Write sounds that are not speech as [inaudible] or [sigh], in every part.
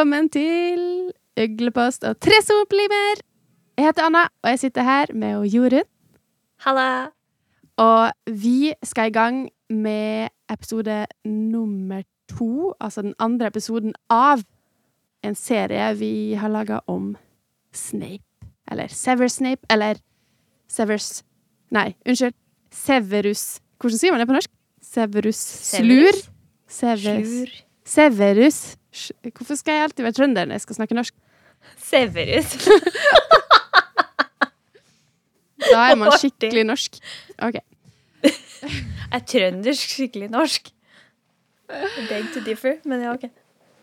velkommen til Uglepost og tre soplimer! Jeg heter Anna, og jeg sitter her med Jorunn. Halla! Og vi skal i gang med episode nummer to, altså den andre episoden av en serie vi har laga om Snape. Eller Severus Snape, eller Severus Nei, unnskyld. Severus Hvordan sier man det på norsk? Severus Slur? Severus. Severus Hvorfor skal jeg alltid være trønder når jeg skal snakke norsk? Severus. Da er man skikkelig norsk. OK. [laughs] Er trøndersk skikkelig norsk? Beg to differ, men ja, ok.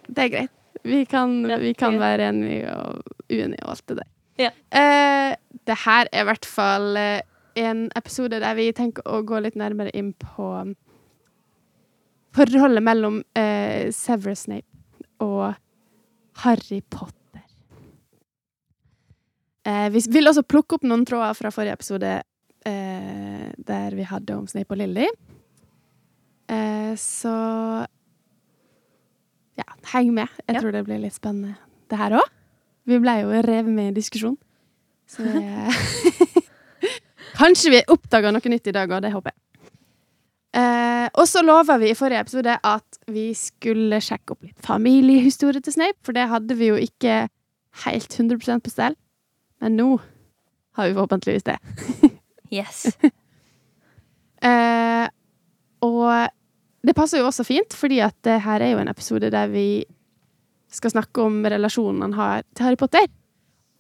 Det er greit. Vi kan, vi kan være enige og uenige og alt det der. Ja. Uh, det her er i hvert fall eh, en episode der vi tenker å gå litt nærmere inn på forholdet mellom uh, Severus Snape og Harry Potter. Eh, vi vil også plukke opp noen tråder fra forrige episode eh, der vi hadde om Snape og Lily. Eh, så ja, heng med. Jeg Ja. tror det blir litt spennende, det her òg. Vi ble jo revet med i diskusjon. Så det [laughs] Kanskje vi oppdager noe nytt i dag òg, det håper jeg. Eh, og så lova vi i forrige episode at vi skulle sjekke opp litt familiehistorie til Snape, for det hadde vi jo ikke helt 100 på stell. Men nå har vi forhåpentligvis det. [laughs] Yes. [laughs] Eh, og det passer jo også fint, fordi at det her er jo en episode der vi skal snakke om relasjonen han har til Harry Potter.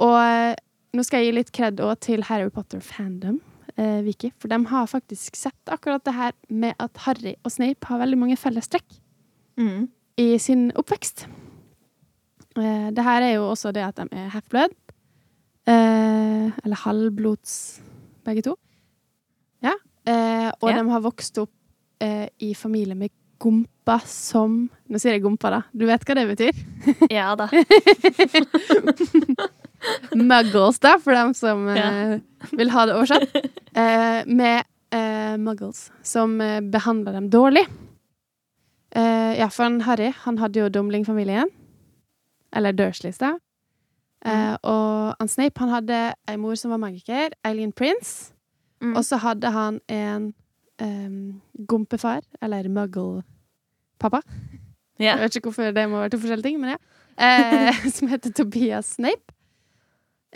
Og eh, nå skal jeg gi litt kred òg til Harry Potter Fandom, eh, Viki, for de har faktisk sett akkurat det her med at Harry og Snape har veldig mange fellestrekk Mm. i sin oppvekst. Eh, det her er jo også det at de er half-blood. Eh, eller halvblods, begge to. Ja. Eh, og Ja. de har vokst opp eh, i familie med Gompa som Nå sier jeg Gompa, da. Du vet hva det betyr? Ja da. [laughs] [laughs] Muggles, da, for dem som eh, vil ha det oversatt. [laughs] Eh, med eh, muggles som eh, behandler dem dårlig. Eh, ja, for han Harry han hadde jo Dumling-familien. Eller Dursleys, da. Mm. og han Snape han hadde ei mor som var magiker, Eileen Prince. Mm. Og så hadde han en gompefar, eller muggle-pappa. Yeah. Jeg vet ikke hvorfor det må være to forskjellige ting, men ja. Eh, [laughs] som heter Tobias Snape.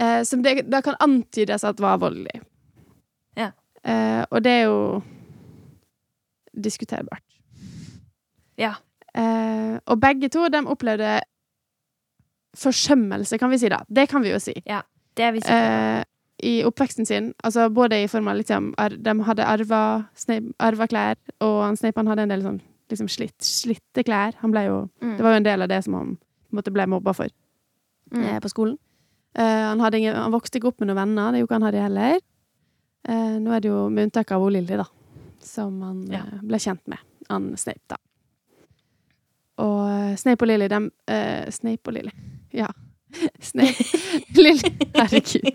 Eh, som det, da kan antydes at var voldelig. Ja. Eh, og det er jo diskuterbart. Ja. Eh, og begge to de opplevde forsømmelse, kan vi si da. Det kan vi jo si. Det er vi sikre. Eh, I oppveksten sin, altså både i form av liksom ar De hadde arva, arva klær, og han Snape han hadde en del sånn liksom slitt, slitte klær. Han ble jo Mm. Det var jo en del av det som han måtte ble mobba for Mm. eh, på skolen. Eh, han, hadde ingen, han vokste ikke opp med noen venner, det gjorde ikke han hadde heller. Uh, nå er det jo med unntak av Lilly, da, som han Ja. uh, ble kjent med. Han Snape, da. Og Snape og Lilly, dem Snape og Lilly. [laughs] Ja. Snape [laughs] Lilly Herregud.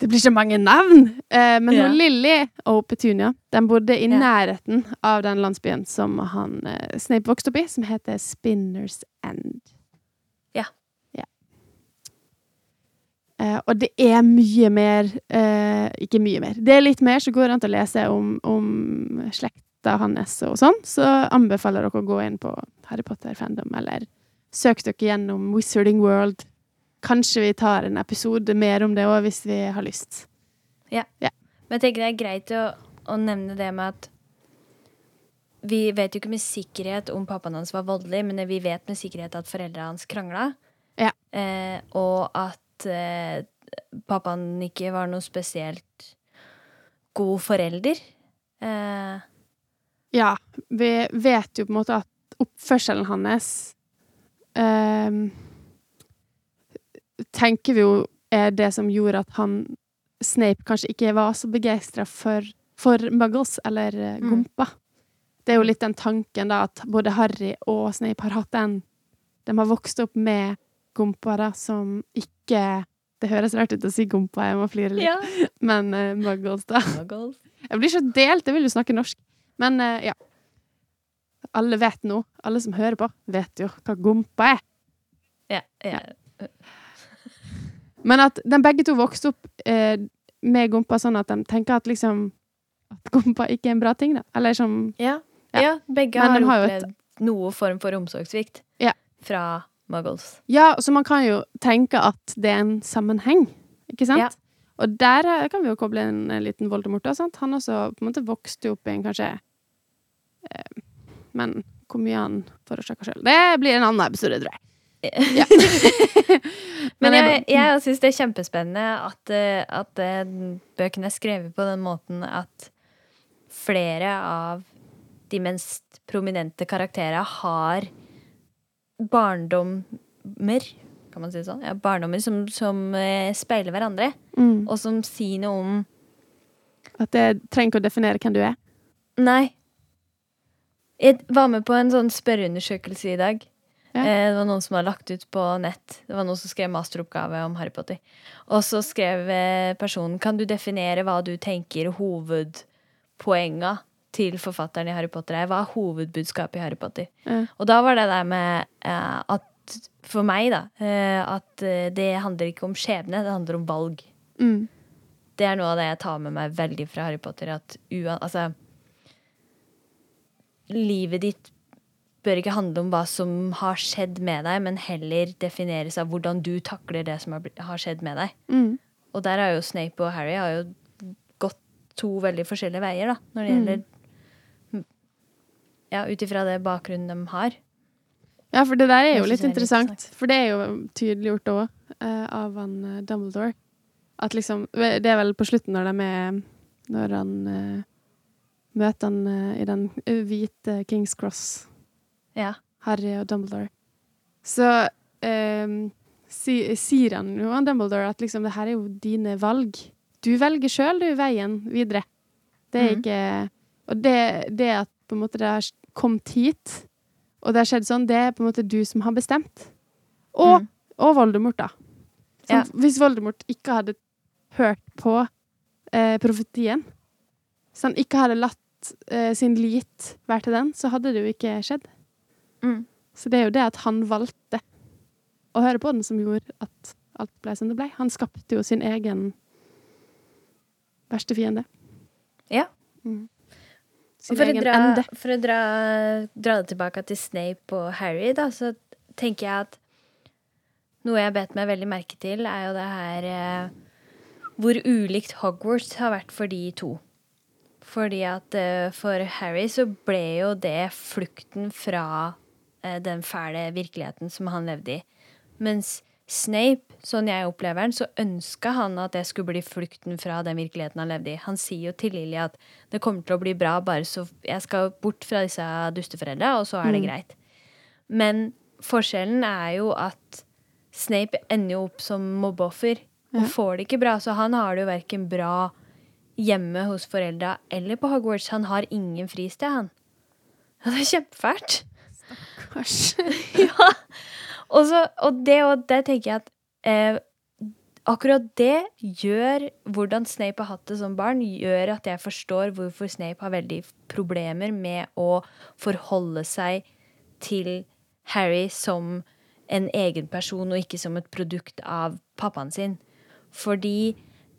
Det blir så mange navn! Men Ja. Lilly og Petunia de bodde i Ja. nærheten av den landsbyen som han Snape vokste opp i, som heter Spinners End. Ja. ja. Eh, og det er mye mer eh, Ikke mye mer. Det er litt mer, så går det an å lese om, om slekta hans og sånn. Så anbefaler dere å gå inn på Harry Potter Fandom, eller søk dere gjennom Wizarding World. Kanskje vi tar en episode mer om det òg, hvis vi har lyst. Ja, Men jeg tenker det er greit å, å nevne det med at vi vet jo ikke med sikkerhet om pappaen hans var voldelig, men vi vet med sikkerhet at foreldrene hans krangla. Ja. Eh, og at eh, pappaen ikke var noe spesielt god forelder. Eh, Ja, vi vet jo på en måte at oppførselen hans eh, Tenker vi jo er det som gjorde at han Snape kanskje ikke var så begeistra for, for Muggles, eller eh, Mm. Gompa. Det er jo litt den tanken, da, at både Harry og Snape har hatt den De har vokst opp med Gompa, da, som ikke Det høres rart ut å si Gompa, jeg må flire litt, ja. [laughs] men uh, Muggles, da. [laughs] Muggles. Jeg blir så delt, jeg vil jo snakke norsk. Men uh, ja. alle vet nå, alle som hører på, vet jo hva gompa er. Ja, ja. Men at de begge to vokste opp uh, med gompa sånn at de tenker at liksom At gompa ikke er en bra ting, da. Eller som ja. Ja. begge Men har opplevd har et- noe form for omsorgssvikt Ja. fra muggles. Ja, så man kan jo tenke at det er en sammenheng, ikke sant? Ja. Og der eh, kan vi jo koble en, en liten Voldemort, da, sant? Han også på en måte vokste opp i en kanskje eh, Men hvor mye han forårsaka sjøl, det blir en annen episode, tror jeg. [laughs] Ja. [laughs] Men jeg, jeg- syns det er kjempespennende at, eh, at eh, bøkene er skrevet på den måten at flere av de mest prominente karakterene har barndommer, kan man si det sånn? Ja, barndommer som, som eh, speiler hverandre, Mm. og som sier noe om At det trenger ikke å definere hvem du er. Nei. Jeg var med på en sånn spørreundersøkelse i dag. Ja. Eh, Det var noen som hadde lagt ut på nett. Det var noen som skrev masteroppgave om Harry Potter. Og så skrev eh, personen Kan du definere hva du tenker hovedpoenga til forfatteren i Harry Potter er? Hva er hovedbudskapet i Harry Potter? Ja. Og da var det der med eh, at For meg, da. Eh, at eh, det handler ikke om skjebne, det handler om valg. Mm. Det er noe av det jeg tar med meg veldig fra Harry Potter. At ua, altså, livet ditt bør ikke handle om hva som har skjedd med deg, men heller defineres av hvordan du takler det som har, har skjedd med deg. Mm. Og der har jo Snape og Harry har jo gått to veldig forskjellige veier, da, når det Mm. gjelder Ja, ut ifra det bakgrunnen de har. Ja, for det der er jo litt er interessant. For det er jo tydeliggjort òg, uh, av han uh, Dumbledore. At liksom Det er vel på slutten når de er Når han uh, møter han eh, i den eh, hvite Kings Cross, Ja. Harry og Dumbledore. Så eh, si, sier han jo, han Dumbledore, at liksom det her er jo dine valg. Du velger sjøl, du, veien videre. Det er Mhm. ikke Og det, det at på en måte det har kommet hit, og det har skjedd sånn, det er på en måte du som har bestemt. Og, Mm. og Voldemort, da. Som, Ja. Hvis Voldemort ikke hadde hørt på eh, profetien, hvis han ikke hadde latt eh, sin lit være til den, så hadde det jo ikke skjedd. Mm. Så det er jo det at han valgte å høre på den, som gjorde at alt ble som det ble. Han skapte jo sin egen verste fiende. Ja. Mm. Sin For egen dra, ende. for å dra, dra det tilbake til Snape og Harry, da, så tenker jeg at noe jeg bedt meg veldig merke til, er jo det her eh, Hvor ulikt Hogwarts har vært for de to. Fordi at eh, for Harry så ble jo det flukten fra eh, den fæle virkeligheten som han levde i. Mens Snape, sånn jeg opplever den, så ønska han at det skulle bli flukten fra den virkeligheten han levde i. Han sier jo til Lily at det kommer til å bli bra, bare så jeg skal bort fra disse dusteforeldra, og så er det Mm. greit. Men forskjellen er jo at Snape ender jo opp som mobbeoffer og Ja. får det ikke bra. Så han har det jo verken bra hjemme hos foreldra eller på Hogwarts. Han har ingen fristed, han. Ja, det er kjempefælt. Stakkars. [laughs] ja. Og, så, og det og det tenker jeg at eh, akkurat det gjør hvordan Snape har hatt det som barn, gjør at jeg forstår hvorfor Snape har veldig problemer med å forholde seg til Harry som en egen person, og ikke som et produkt av pappaen sin. Fordi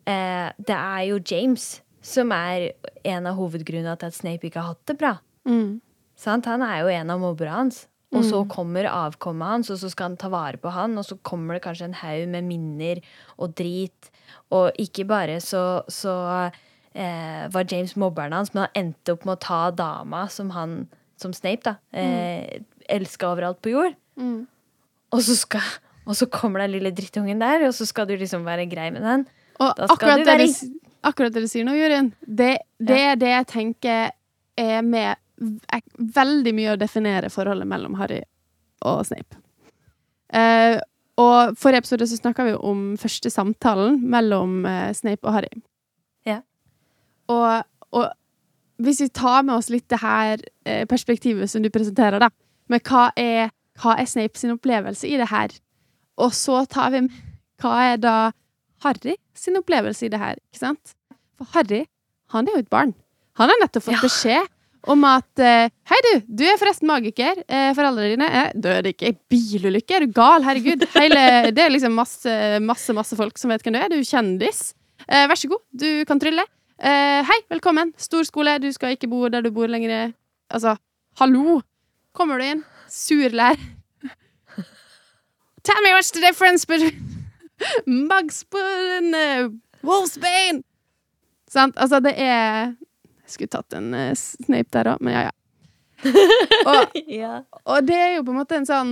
eh, det er jo James som er en av hovedgrunnene til at Snape ikke har hatt det bra. Mm. Sant? Han er jo en av mobberne hans. Og så Mm. kommer avkommet hans, og så skal han ta vare på han, og så kommer det kanskje en haug med minner og drit. Og ikke bare så, så eh, var James mobberen hans, men han endte opp med å ta dama som han, som Snape, da, eh, elska overalt på jord. Mm. Og så, skal, og så kommer den lille drittungen der, og så skal du liksom være grei med den. Og akkurat være du, akkurat du sier nå, Jørund, det, det er det jeg tenker er med veldig mye å definere forholdet mellom Harry og Snape. Eh, og forrige episode så snakka vi om første samtalen mellom eh, Snape og Harry. Ja. Og, og hvis vi tar med oss litt det her eh, perspektivet som du presenterer, da, med hva er, hva er Snape sin opplevelse i det her, og så tar vi med hva er da Harry sin opplevelse i det her, ikke sant? For Harry, han er jo et barn. Han har nettopp fått Ja. beskjed om at eh, Hei, du, du er forresten magiker. Eh, foreldrene dine er døde ikke i bilulykke. Er du gal? Herregud. Hele, det er liksom masse, masse, masse folk som vet hvem du er. Du er kjendis. Eh, vær så god, du kan trylle. Hei, velkommen. Stor skole. Du skal ikke bo der du bor lenger. Altså, hallo. Kommer du inn? Sur lærer. Tell me what's the difference between [laughs] uh, Wolfsbane? Sant? Altså, det er Jeg skulle tatt en uh, Snape der òg, men ja, ja. [laughs] Og, Ja. og det er jo på en måte en sånn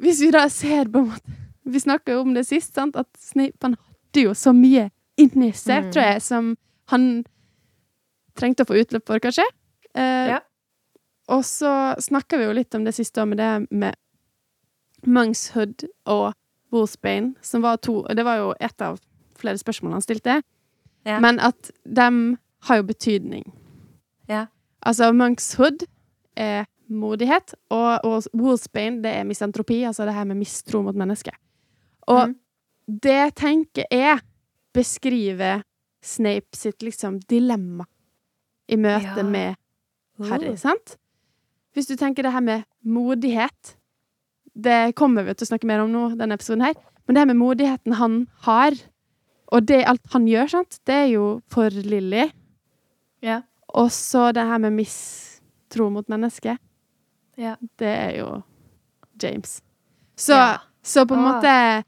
Hvis vi da ser på en måte Vi snakka jo om det sist, sant? at Snape han hadde jo så mye inni seg, Mm. tror jeg, som han trengte å få utløp for, kanskje. Uh, Ja. Og så snakka vi jo litt om det siste om det med Monkshood og Wolfsbane, som var to Det var jo et av flere spørsmål han stilte. Ja. Men at de har jo betydning. Ja. Altså, Monkshood er modighet, og, og Wolfsbane, det er misantropi, altså det her med mistro mot mennesket. Og Mm. det tenker jeg beskriver Snape sitt liksom dilemma i møte Ja. med Harry, Oh. sant? Hvis du tenker det her med modighet Det kommer vi til å snakke mer om nå, denne episoden her. Men det her med modigheten han har, og det alt han gjør, sant, det er jo for Lilly. Ja. Og så det her med mistro mot mennesket, Ja. det er jo James. Så, Ja. så på en Ah. måte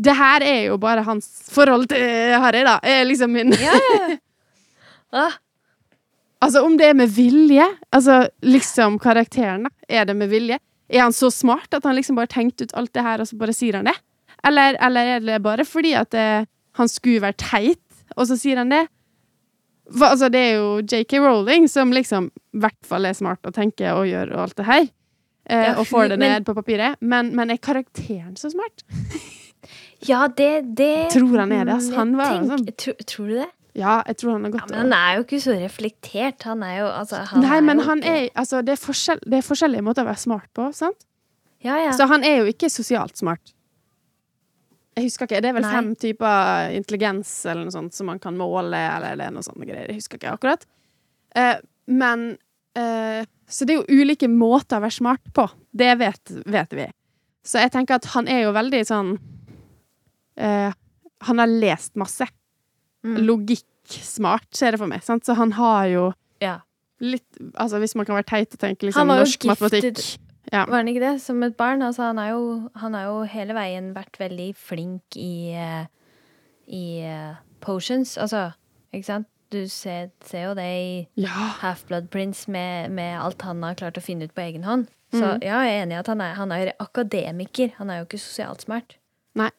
Det her er jo bare hans forhold til Harry, da. Er liksom min Ja, ja. Ah, [laughs] Altså, om det er med vilje Altså, liksom karakteren, da. Er det med vilje? Er han så smart at han liksom bare tenkte ut alt det her, og så bare sier han det? Eller, eller er det bare fordi at det, han skulle være teit, og så sier han det? For, altså, det er jo JK Rowling som liksom i hvert fall er smart og tenker og gjør og alt det her. Eh, Ja, og får det men- ned på papiret. Men, men er karakteren så smart? [laughs] ja, det, det Tror han er det. Mm, Han var tenk, sånn- Tror, tror du det? Ja, jeg tror han har Ja, gått men han er jo ikke så reflektert. Han er jo altså han Nei, er men jo han ikke- er Altså, det er, det er forskjellige måter å være smart på, sant? Ja, ja. Så han er jo ikke sosialt smart. Jeg husker ikke, Det er vel Nei. fem typer intelligens eller noe sånt som man kan måle, eller det er noe sånne greier. Jeg husker ikke akkurat. Eh, men eh, Så det er jo ulike måter å være smart på. Det vet, vet vi. Så jeg tenker at han er jo veldig sånn eh, Han har lest masse. Mm. Logikk-smart, ser jeg for meg. Sant? Så han har jo ja. litt Altså hvis man kan være teit og tenke liksom norsk matematikk. Ja. Var han ikke det? Som et barn. Altså, han, har jo, jo hele veien vært veldig flink i, eh, i uh, potions. Altså, ikke sant? Du ser, ser jo det i ja. Half-Blood Prince med, med alt han har klart å finne ut på egen hånd. Så mm. ja, jeg er enig i at han er, han er akademiker. Han er jo ikke sosialt smart. Nei.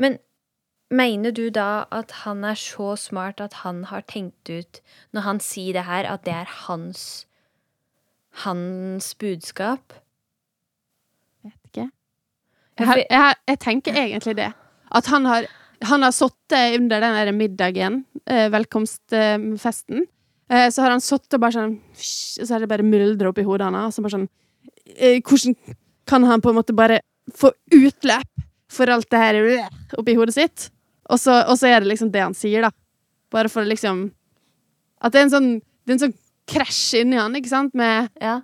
Men mener du da at han er så smart at han har tenkt ut, når han sier det her, at det er hans hans budskap? Vet ikke. Jeg, jeg, jeg, tenker egentlig det. At han har, han har sittet under den der middagen, eh, velkomstfesten, eh, så har han sittet og bare sånn så har det bare myldra oppi hodet hans. Og så sånn eh, Hvordan kan han på en måte bare få utløp for alt det her øh, oppi hodet sitt? Og så, og så er det liksom det han sier, da. Bare for liksom At det er en sånn Det er en sånn krasj i han, ikke sant? Med Ja.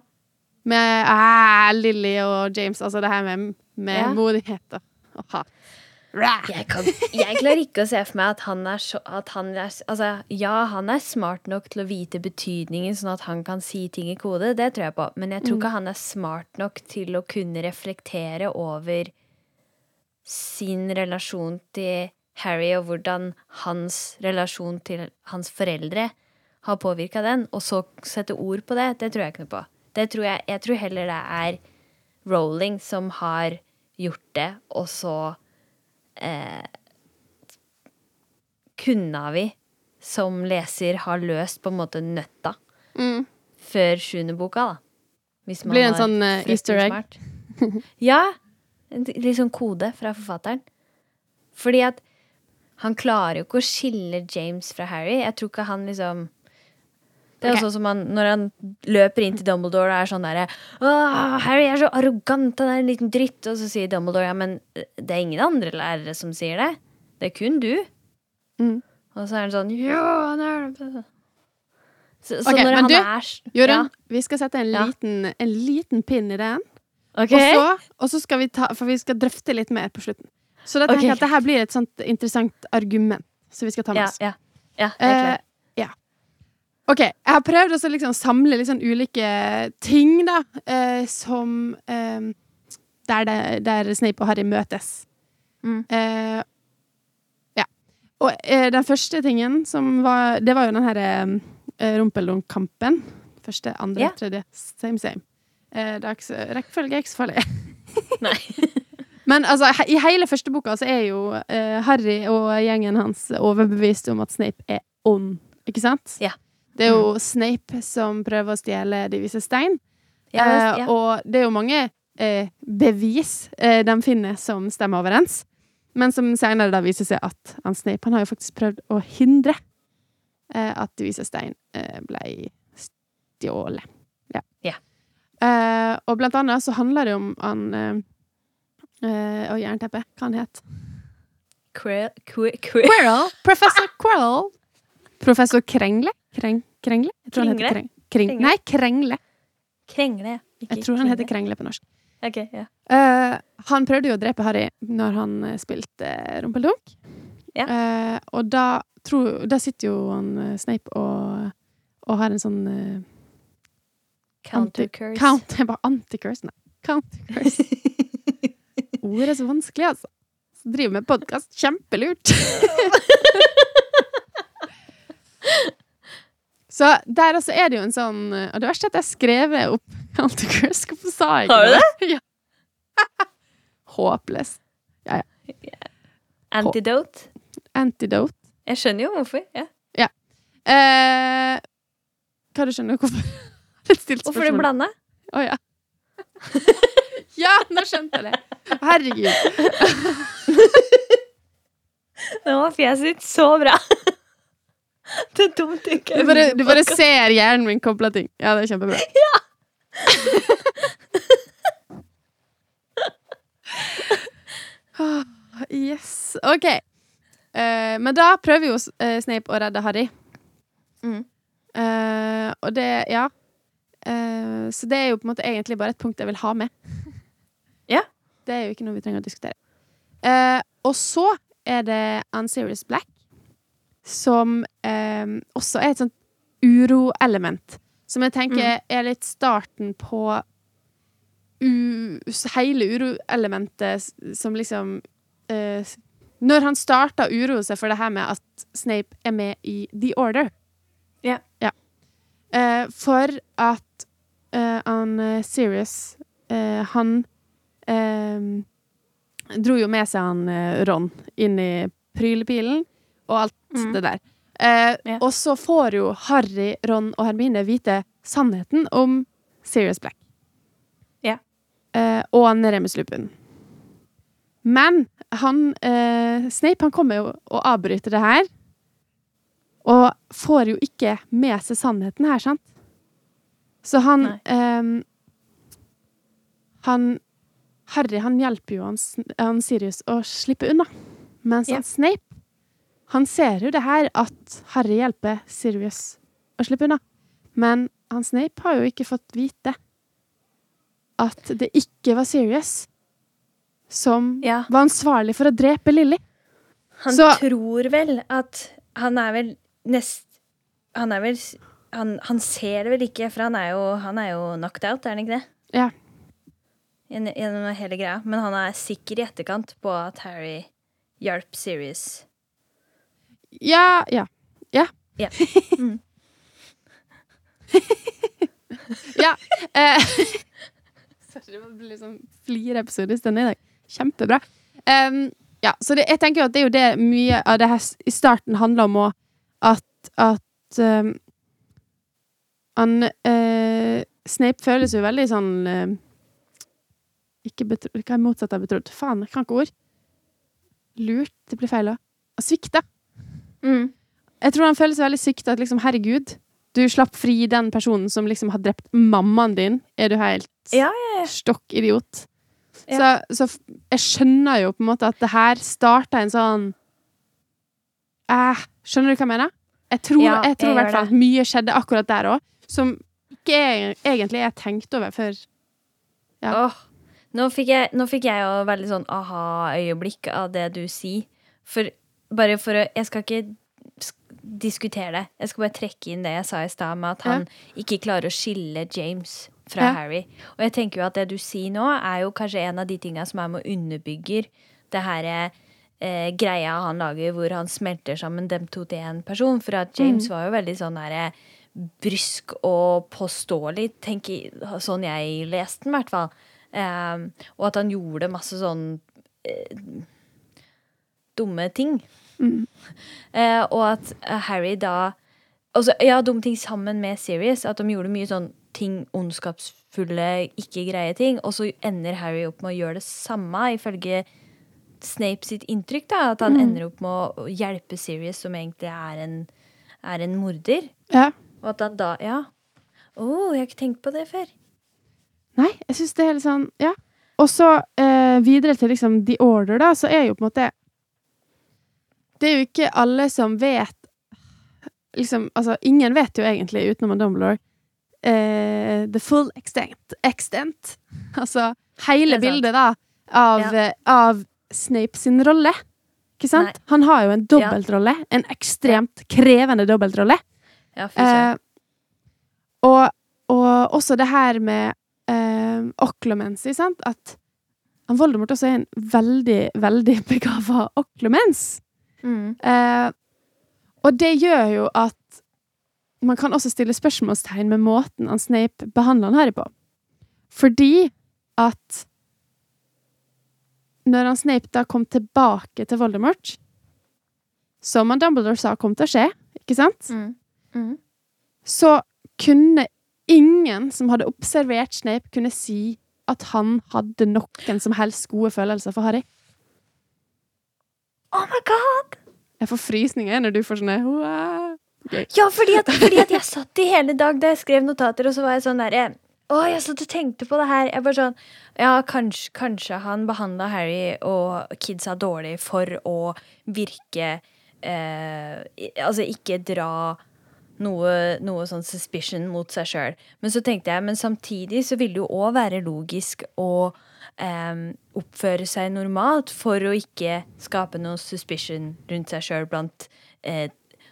med ah, Lily og James, altså det her med, med Ja. modighet og og hat. Jeg, kan, jeg klarer ikke å se for meg at han er så han er, Altså, ja, han er smart nok til å vite betydningen, sånn at han kan si ting i kode. Det tror jeg på. Men jeg tror ikke han er smart nok til å kunne reflektere over sin relasjon til Harry, og hvordan hans relasjon til hans foreldre har påvirka den, og så sette ord på det. Det tror jeg ikke noe på. Det tror jeg, jeg tror heller det er Rowling som har gjort det, og så eh, kunne vi som leser ha løst på en måte nøtta Mm. før sjuende boka, da. Hvis man Blir det en sånn, uh, easter egg? [laughs] ja. En litt sånn kode fra forfatteren. Fordi at han klarer jo ikke å skille James fra Harry. Jeg tror ikke han liksom Det er okay. Sånn som han, når han løper inn til Dumbledore og er sånn derre Harry er så arrogant, han er en liten dritt. Og så sier Dumbledore ja, men det er ingen andre lærere som sier det. Det er kun du. Mm. Og så er han sånn Ja, han er det. Så, så okay, når han du, er Jorunn, ja. vi skal sette en, liten, en liten pinn i den. Okay. Og, så, og så skal vi ta For vi skal drøfte litt mer på slutten. Så da tenker jeg at det her blir et sånt interessant argument som vi skal ta med oss. ja. ja Eh, ja. OK. Jeg har prøvd å liksom samle litt sånn ulike ting, da, eh, som eh, der, det, der Snape og Harry møtes. Mm. Eh, ja. Og eh, den første tingen som var Det var jo den herre eh, rumpeldunk-kampen. Første, andre, yeah. tredje. Same, same. Eh, så, rekkefølge er ikke så farlig. [laughs] Nei. [laughs] Men altså, he i hele første boka så er jo eh, Harry og gjengen hans overbevist om at Snape er ond, ikke sant? Ja. Det er jo Snape som prøver å stjele De vise stein. Ja, det- Eh, ja. og det er jo mange eh, bevis eh, de finner som stemmer overens. Men som senere da viser seg at han Snape han har jo faktisk prøvd å hindre eh, at De vise stein eh, ble stjålet. Ja. Ja. Eh, og blant annet så handler det om han eh, Og jernteppet. hva han het Quirrell, Quir- Quir- Quirrell. Professor [laughs] Quirrell. Professor Krengle? Kreng, krengle? Kringle? Kreng. Kring. Nei, Krengle. Krengle. ikke Jeg tror han heter. Krengle på norsk. Ok, ja. uh, han prøvde jo å drepe Harry når han eh, spilte uh, Rumpeldunk. Ja. Uh, og da, tro, da sitter jo han eh, Snape og, og har en sånn uh, Counter-curse. Count, jeg bare anti-curse, nei. Counter-curse. [laughs] Ord er så vanskelig, altså. Så driver med podkast. Kjempelurt. [laughs] så der også er det jo en sånn eh, Og det verste er at jeg har skrevet opp counter-curse. Hvorfor sa jeg ikke Har du det? [laughs] ja. [laughs] Håpløs. Antidote. Antidote. Jeg skjønner jo hvorfor. Ja. Eh, hva du skjønner hvorfor? [laughs] Hvorfor du blanda? Å ja. ja, nå skjønte jeg det. Herregud. Nå var fjeset ditt så bra. [laughs] Det er dumt du ikke Du bare, du bare ser hjernen min koble ting. Ja, det er kjempebra. [laughs] Ja! yes. OK. Uh, men da prøver jo eh, Snape å redde Harry. Mm. Uh, og det Ja. Så det er jo på en måte egentlig bare et punkt jeg vil ha med. [laughs] Ja. Det er jo ikke noe vi trenger å diskutere. Og så er det Unserious Black, som eh, også er et sånt uroelement. Som jeg tenker er litt starten på hele uroelementet som liksom eh, Når han starta å uroe seg for det her med at Snape er med i The Order. Ja. Eh, for at eh, han eh, Sirius eh, Han eh, dro jo med seg han eh, Ron inn i prylepilen, og alt Mm. det der. Eh, Ja. Og så får jo Harry, Ron og Hermine vite sannheten om Sirius Black. Ja. Eh, og han Remus Lupin. Men han eh, Snape han kommer jo og avbryter det her. Og får jo ikke med seg sannheten her, sant? Så han ehm, Han Harry han hjelper jo han, han Sirius å slippe unna. Mens Ja. han Snape Han ser jo det her at Harry hjelper Sirius å slippe unna. Men han Snape har jo ikke fått vite at det ikke var Sirius som Ja. var ansvarlig for å drepe Lily. Han Så- tror vel at Han er vel nest Han er vel han, han ser det vel ikke, for han er jo, han er jo knocked out, er han ikke det? Ja. Gjen- Gjennom hele greia. Men han er sikker i etterkant på at Harry hjalp Sirius. Ja, ja. Ja. Ja. Mm. ja. Eh, Sorry, det blir liksom flireepisode i stedet i dag. Kjempebra. Um, ja, så det, jeg tenker jo at det er jo det mye av det her i starten handler om òg. At, at um, han uh, Snape føles jo veldig sånn uh, Ikke betrodd Hva er motsatt av betrodd? Faen, jeg kan ikke ord. Lurt. Det blir feil òg. Svikta. Mm. Jeg tror han føler seg veldig sykt At liksom, herregud, du slapp fri den personen som liksom har drept mammaen din. Er du helt Ja, stokk idiot? Ja. Så, så jeg skjønner jo på en måte at det her starta en sånn eh, Skjønner du hva jeg mener? Jeg tror, Ja, jeg tror i jeg hvert fall at mye skjedde akkurat der òg, som ikke egentlig er tenkt over før Ja. Oh, nå fikk jeg, nå fikk jeg jo veldig sånn aha-øyeblikk av det du sier. For bare for å Jeg skal ikke diskutere det. Jeg skal bare trekke inn det jeg sa i stad, med at han ikke klarer å skille James fra Ja. Harry. Og jeg tenker jo at det du sier nå, er jo kanskje en av de tinga som er med og underbygger det her eh, greia han lager, hvor han smelter sammen dem to til én person. For at James var jo veldig sånn derre brysk og påståelig, tenker, sånn jeg leste den, i hvert fall. Eh, og at han gjorde masse sånn eh, dumme ting. Eh, og at eh, Harry da altså, Ja, dumme ting sammen med Sirius. At de gjorde mye sånn ting, ondskapsfulle, ikke greie ting. Og så ender Harry opp med å gjøre det samme, ifølge Snape sitt inntrykk. da, At han ender opp med å hjelpe Sirius, som egentlig er en, er en morder. ja. Og at han da Ja. Å, jeg har ikke tenkt på det før. Nei, jeg syns det er litt sånn Ja. Og så eh, videre til liksom The Order, da, så er jo på en måte Det er jo ikke alle som vet Liksom, altså, ingen vet jo egentlig, utenom Dumbledore, eh, the full extent. extent. Altså hele bildet, da, av, Ja. eh, av Snape sin rolle. Ikke sant? Nei. Han har jo en dobbeltrolle. En ekstremt krevende dobbeltrolle. Ja. Eh, og, og også det her med eh, oklomensi, sant? At han Voldemort også er en veldig, veldig [laughs] begava oklomens. Mm. Eh, og det gjør jo at man kan også stille spørsmålstegn med måten han Snape behandler han Harry på. Fordi at når han Snape da kom tilbake til Voldemort, som han Dumbledore sa kom til å skje, ikke sant? Mm. Mm. så kunne ingen som hadde observert Snape, kunne si at han hadde noen som helst gode følelser for Harry. Oh my god! Jeg får frysninger når du får sånne wow. Ja, fordi at, fordi at jeg satt i hele dag da jeg skrev notater, og så var jeg sånn derre Å, jeg satt og tenkte på det her. Jeg bare sånn Ja, kanskje, kanskje han behandla Harry og kidsa dårlig for å virke eh, Altså ikke dra noe, noe sånn suspicion mot seg sjøl. Men så tenkte jeg, men samtidig så vil det jo òg være logisk å em, oppføre seg normalt for å ikke skape noe suspicion rundt seg sjøl blant eh,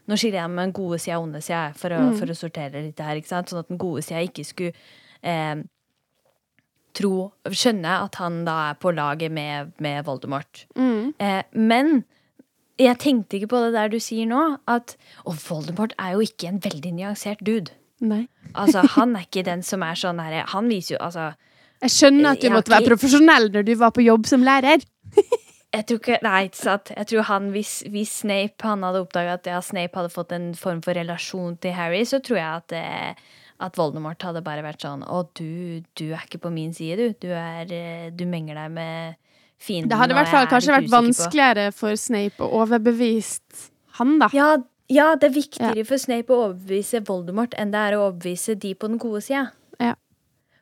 Nå skiller jeg den gode sida og onde sida for, å- for å sortere litt her. ikke sant? Sånn at den gode sida ikke skulle eh, tro Skjønne at han da er på laget med, med Voldemort. Mm. Eh, men jeg tenkte ikke på det der du sier nå, at Og Voldemort er jo ikke en veldig nyansert dude. Nei. Altså, Han er ikke den som er sånn herre Han viser jo altså Jeg skjønner at du måtte være profesjonell når du var på jobb som lærer. [laughs] Jeg tror ikke Nei, ikke sant. Jeg tror han, hvis, hvis Snape han hadde oppdaga at ja, Snape hadde fått en form for relasjon til Harry, så tror jeg at eh, at Voldemort hadde bare vært sånn Å, du, du er ikke på min side, du. Du, er, eh, du menger deg med fienden. Det hadde i hvert fall kanskje vært vanskeligere på- for Snape å overbevist han, da. Ja, ja, det er viktigere for Snape å overbevise Voldemort enn det er å overbevise de på den gode sida.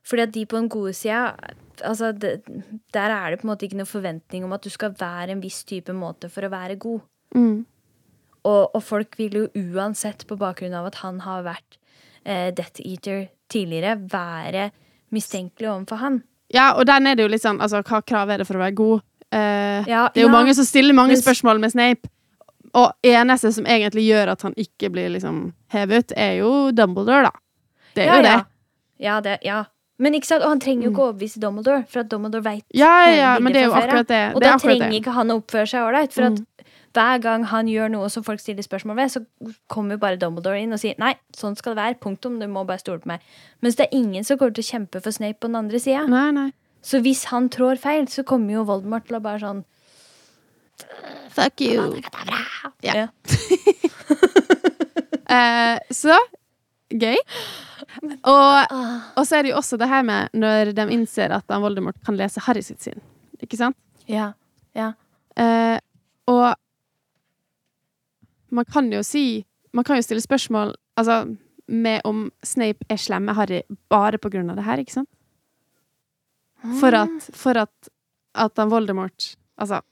Fordi at de på den gode sida altså, det, Der er det på en måte ikke noen forventning om at du skal være en viss type måte for å være god. Mm. Og, og folk vil jo uansett, på bakgrunn av at han har vært eh, Death Eater tidligere, være mistenkelig overfor han. Ja, og den er det jo litt sånn Altså, hva krav er det for å være god? Eh, Ja, det er jo ja. mange som stiller mange spørsmål med Snape. Og eneste som egentlig gjør at han ikke blir liksom hevet er jo Dumbledore, da. Det er ja, jo det. Ja, det. Ja. Men ikke sant? Og han trenger jo ikke å overbevise Dumbledore, for at Dumbledore veit Ja, ja, ja, men det er jo akkurat det. Og det da trenger det. ikke han å oppføre seg ålreit. For at hver gang han gjør noe som folk stiller spørsmål ved, så kommer jo bare Dumbledore inn og sier nei, sånn skal det være. Punktum. Du må bare stole på meg. Mens det er ingen som kommer til å kjempe for Snape på den andre sida. Så hvis han trår feil, så kommer jo Voldemort til å bare sånn Fuck you. Ja. Ja. uh, [laughs] så gøy. Og, og så er det jo også det her med når de innser at han Voldemort kan lese Harry sitt sinn. Ikke sant? Ja. Ja. Eh, og man kan jo si Man kan jo stille spørsmål altså, med om Snape er slem med Harry bare på grunn av det her, ikke sant? For at, for at, at han Voldemort Altså,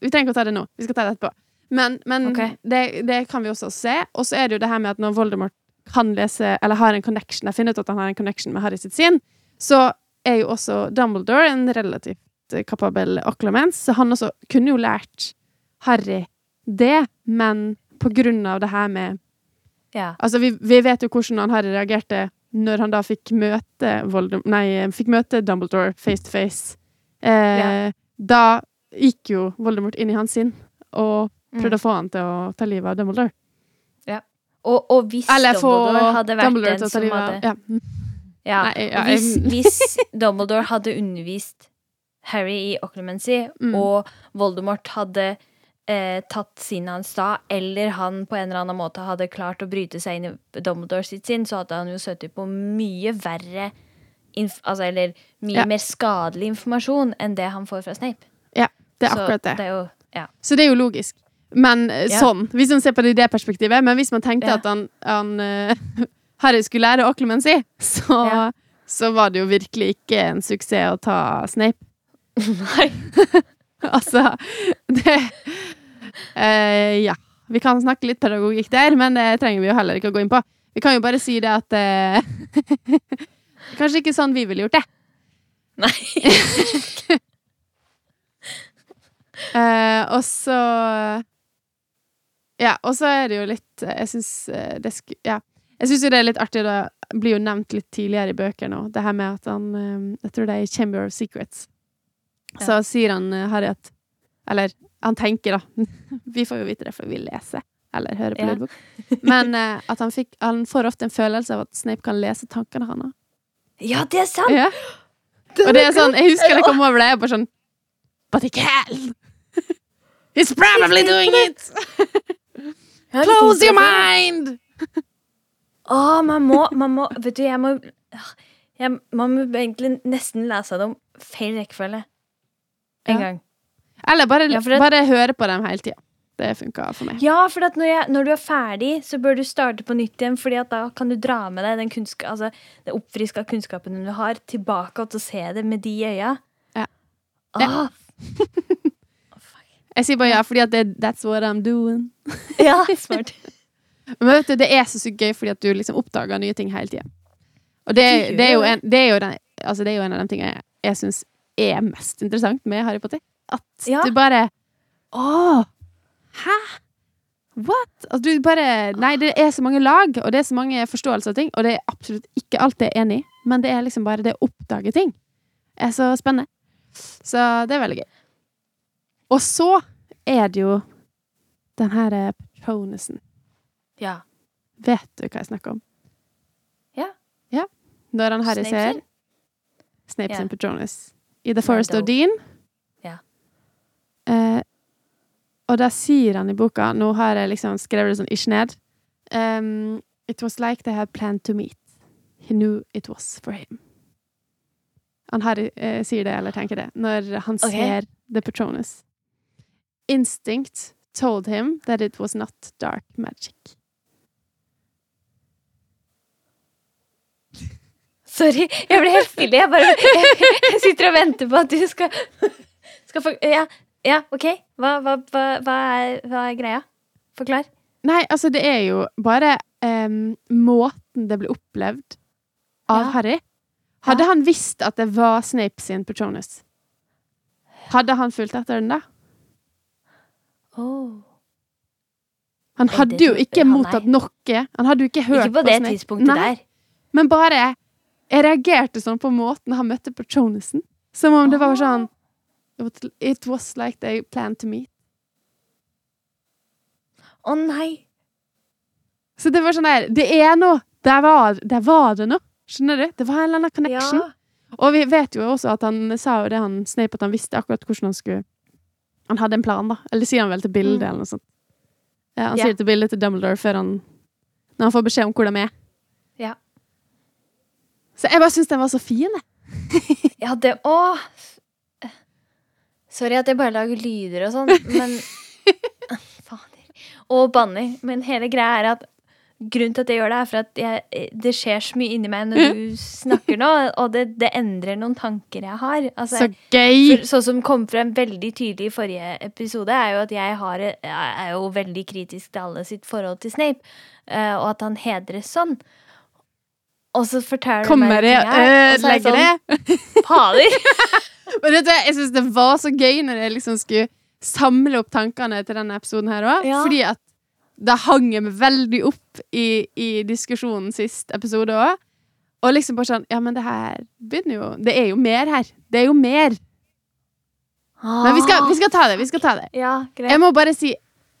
vi trenger ikke å ta det nå. Vi skal ta det etterpå. Men, men okay. det, det kan vi også se. Og så er det jo det her med at når Voldemort kan lese, eller har en connection, jeg finner ut at han har en connection med Harry sitt sinn, så er jo også Dumbledore en relativt eh, kapabel occlamens, så han også kunne jo lært Harry det, men på grunn av det her med Ja. Altså, vi, vi vet jo hvordan han Harry reagerte når han da fikk møte Voldem Nei, fikk møte Dumbledore face to face. Eh, Ja. Da gikk jo Voldemort inn i hans sinn og Mm. prøvde å få han til å ta livet av Dumbledore. Og, og hvis Eller Dumbledore hadde vært Dumbledore den som hadde ja. Ja, Nei, ja, og hvis, hvis Dumbledore hadde undervist Harry i occlumency, Mm. og Voldemort hadde eh, tatt sinnet hans da, eller han på en eller annen måte hadde klart å bryte seg inn i Dumbledore sitt sinn, så hadde han jo sittet på mye verre altså, Eller mye Ja. mer skadelig informasjon enn det han får fra Snape. ja, det er Så akkurat det. det er jo Ja. Så det er jo logisk. Men eh, Ja. sånn, hvis man ser på det i det perspektivet. Men hvis man tenkte Ja. at han, han eh, [laughs] Harry skulle lære occlumency, så, Ja. så var det jo virkelig ikke en suksess å ta Snape. Nei. [laughs] altså, det uh, Ja. Vi kan snakke litt pedagogikk der, men det trenger vi jo heller ikke å gå inn på. Vi kan jo bare si det at uh, [laughs] Kanskje ikke sånn vi ville gjort det. Nei. uh, og så Ja, og så er det jo litt eh, Jeg syns det sk Ja. Jeg syns jo det er litt artig, det blir jo nevnt litt tidligere i bøker nå, det her med at han eh, Jeg tror det er i Chamber of Secrets. Så sier han eh, Harry at Eller han tenker, da. [laughs] Vi får jo vite det, for vi leser. Eller hører på Ja. lydbok. Men eh, at han, fikk, han får ofte en følelse av at Snape kan lese tankene hans. Ja, det er sant! Ja. Og det er sånn, jeg husker jeg kom over det, jeg bare sånn But he can! [laughs] He's probably doing it! Close your mind! [laughs] Å, man må, man må Vet du, jeg må jeg, Man må egentlig nesten lese dem feil rekkefølge. En Ja. gang. Eller bare, Ja, det- bare høre på dem hele tida. Det funka for meg. Ja, for når, jeg, når du er ferdig, så bør du starte på nytt igjen, Fordi da kan du dra med deg den, kunnska, altså, den oppfriska kunnskapen du har, tilbake og se det med de øya. Ja. Ah, [laughs] Jeg sier bare ja, fordi det, that's what I'm doing. [laughs] ja, [laughs] smart. Men vet du, det er så sykt gøy fordi at du liksom oppdager nye ting hele tida. Og det, det, er en, det, er jo den, altså det er jo en av de tingene jeg, jeg syns er mest interessant med Harry Potter. At Ja. du bare Å! Hæ? What? Altså, du bare Nei, det er så mange lag, og det er så mange forståelser av ting, og det er absolutt ikke alt jeg er enig i, men det er liksom bare det å oppdage ting. Det er så spennende. Så det er veldig gøy. Og så er det jo den her Patronusen. Ja. Vet du hva jeg snakker om? Ja. Ja. Når han Harry ser Snapes Snape sin Patronus i The Forest of. Dean. Ja. Eh, og da sier han i boka Nå har jeg liksom skrevet det sånn ish ned. Um, it was like they had planned to meet. He knew it was for him. Han Harry eh, sier det, eller tenker det, når han okay. ser The Patronus. Instinct told him that it was not dark magic. Sorry, jeg ble helt stille. Jeg bare jeg, jeg sitter og venter på at du skal, skal få Ja, ja OK. Hva, hva, hva, er, hva er greia? Forklar. Nei, altså, det er jo bare um, måten det ble opplevd av Ja. Harry. Hadde han visst at det var Snape sin Patronus, hadde han fulgt etter den da? Oh. Han hadde jo ikke mottatt noe. Han hadde jo ikke hørt Ikke på det tidspunktet Nei, der. Men bare Jeg reagerte sånn på måten han møtte på Patronusen. Som om det var sånn It was like they planned to meet. Å nei! Så det var sånn der Det er noe! Der var, der var det noe! Skjønner du? Det var en eller annen connection. Ja. Og vi vet jo også at han sa jo det han Snape, at han visste akkurat hvordan han skulle Han hadde en plan, da. Eller sier han vel til bildet, Mm. eller noe sånt. Ja, han Ja. sier til bildet til Dumbledore før han Når han får beskjed om hvor de er. Ja. Så jeg bare syns den var så fin, jeg. [laughs] Ja, det òg. Sorry at jeg bare lager lyder og sånn, men [laughs] Fader. Og banner. Men hele greia er at grunnen til at jeg gjør det, er for at jeg, det skjer så mye inni meg når du snakker nå, og det, det endrer noen tanker jeg har. Altså, Så gøy! for, sånn som kom frem veldig tydelig i forrige episode, er jo at jeg, har, jeg er jo veldig kritisk til alle sitt forhold til Snape, uh, og at han hedres sånn. Og så forteller du Kommer meg ting og her, og så er jeg det? Sånn, [laughs] Fader! [laughs] Men vet du, jeg syns det var så gøy når jeg liksom skulle samle opp tankene til denne episoden her òg. Ja. Fordi at det hang jeg meg veldig opp i, i diskusjonen sist episode òg. Og liksom bare sånn Ja, men det her begynner jo Det er jo mer her. Det er jo mer. Men vi skal, vi skal ta det. Vi skal ta det. Ja. Jeg må bare si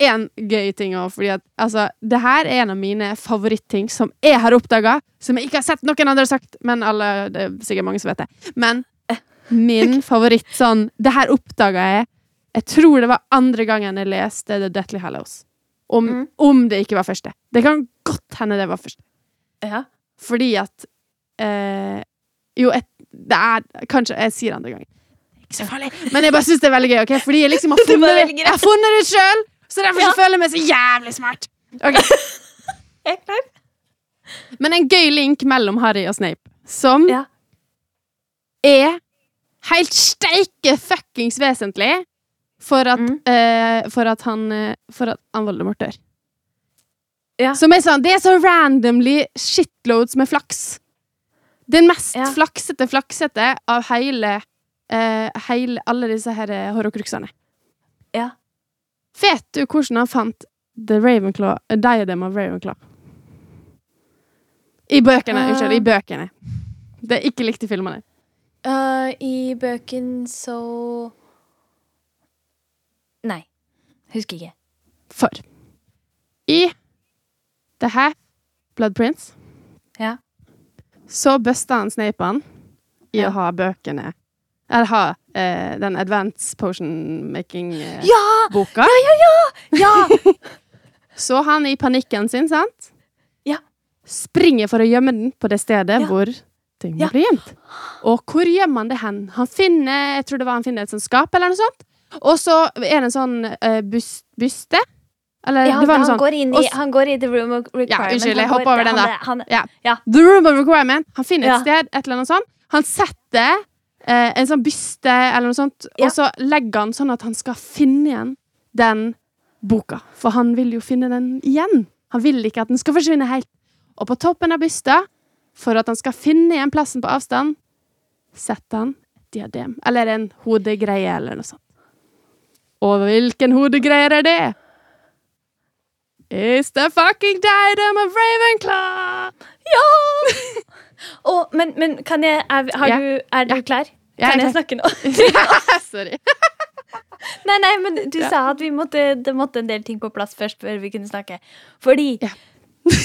én gøy ting òg, fordi at altså, det her er en av mine favorittting som jeg har oppdaga, som jeg ikke har sett noen andre sagt, men alle, det er sikkert mange som vet det. Men min favoritt sånn Det her oppdaga jeg Jeg tror det var andre gangen jeg leste The Deathly Hallows. Om, Mm. om det ikke var første. Det kan godt hende det var første. Ja. Fordi at eh, Jo, et, det er Kanskje jeg sier det andre gangen. Ikke så farlig. Men jeg bare syns det er veldig gøy. Okay? Fordi jeg liksom har [laughs] funnet det, jeg har funnet det sjøl! Så derfor ja. jeg føler jeg meg så jævlig smart. Ok, Jeg er klar. Men en gøy link mellom Harry og Snape, som Ja. er helt steike fuckings vesentlig for at, Mm. eh, for at han eh, For at han Voldemort dør. Ja. Som er sånn Det er så randomly shitloads med flaks. Den mest Ja. flaksete flaksete av hele, eh, hele Alle disse her horokruksene. horrocruxene. Ja. Vet du hvordan han fant The Ravenclaw, eh, Diadem of Ravenclaw? I bøkene. Unnskyld, uh, i bøkene. Det er ikke likt i filmene. Uh, I bøken så Nei. Husker ikke. For i det her Blood Prince Ja. så busta han Snape-en i Ja. å ha bøkene Eller ha eh, den Advance Potion Making-boka. Ja! Ja! Ja, ja, [laughs] så han i panikken sin, sant? Ja. Springer for å gjemme den på det stedet hvor ting blir gjemt. Og hvor gjemmer han det hen? Han finner jeg tror det var han finner et sånt skap eller noe sånt. Og så er det en sånn uh, bus, byste. Eller ja han, sånn. går inn i, han går i the room of requirement. Ja, unnskyld, jeg hopper over den han, da. Han, Ja. Ja. The Room of Requirement. Han finner et sted, et eller annet sånt. Han setter eh, en sånn byste eller noe sånt, og så legger han sånn at han skal finne igjen den boka. For han vil jo finne den igjen. Han vil ikke at den skal forsvinne helt. Og på toppen av bysta, for at han skal finne igjen plassen på avstand, setter han et diadem. Eller en hodegreie, eller noe sånt. Og hvilken hodegreier er det? It's the fucking diadem of Ravenclaw! Ja! [laughs] oh, men, men kan jeg Er, har Ja. du, er du klar? Er Kan jeg jeg snakke nå? [laughs] Sorry. [laughs] Nei, nei, men du Ja. sa at vi måtte, det måtte en del ting på plass først før vi kunne snakke. Fordi Ja.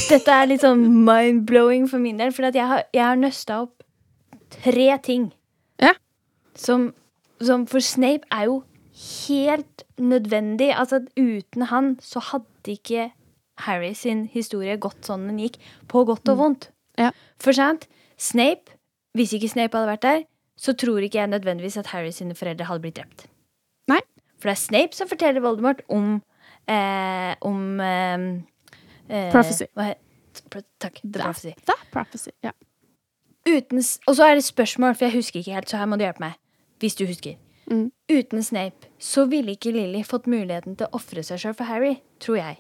dette er litt sånn mind-blowing for min del. For jeg har, jeg har nøsta opp tre ting Ja. som, som For Snape er jo helt nødvendig. Altså uten han så hadde ikke Harry sin historie gått sånn den gikk, på godt og vondt. Mm. Ja. For sant, Snape, hvis ikke Snape hadde vært der, så tror ikke jeg nødvendigvis at Harry sine foreldre hadde blitt drept. Nei. For det er Snape som forteller Voldemort om eh, Om eh, eh, Prophecy. hva takk. The Prophecy. The prophecy. Ja. Uten, og så er det spørsmål, for jeg husker ikke helt, så her må du hjelpe meg. Hvis du husker. Mm. Uten Snape så ville ikke Lily fått muligheten til å ofre seg sjøl for Harry, tror jeg.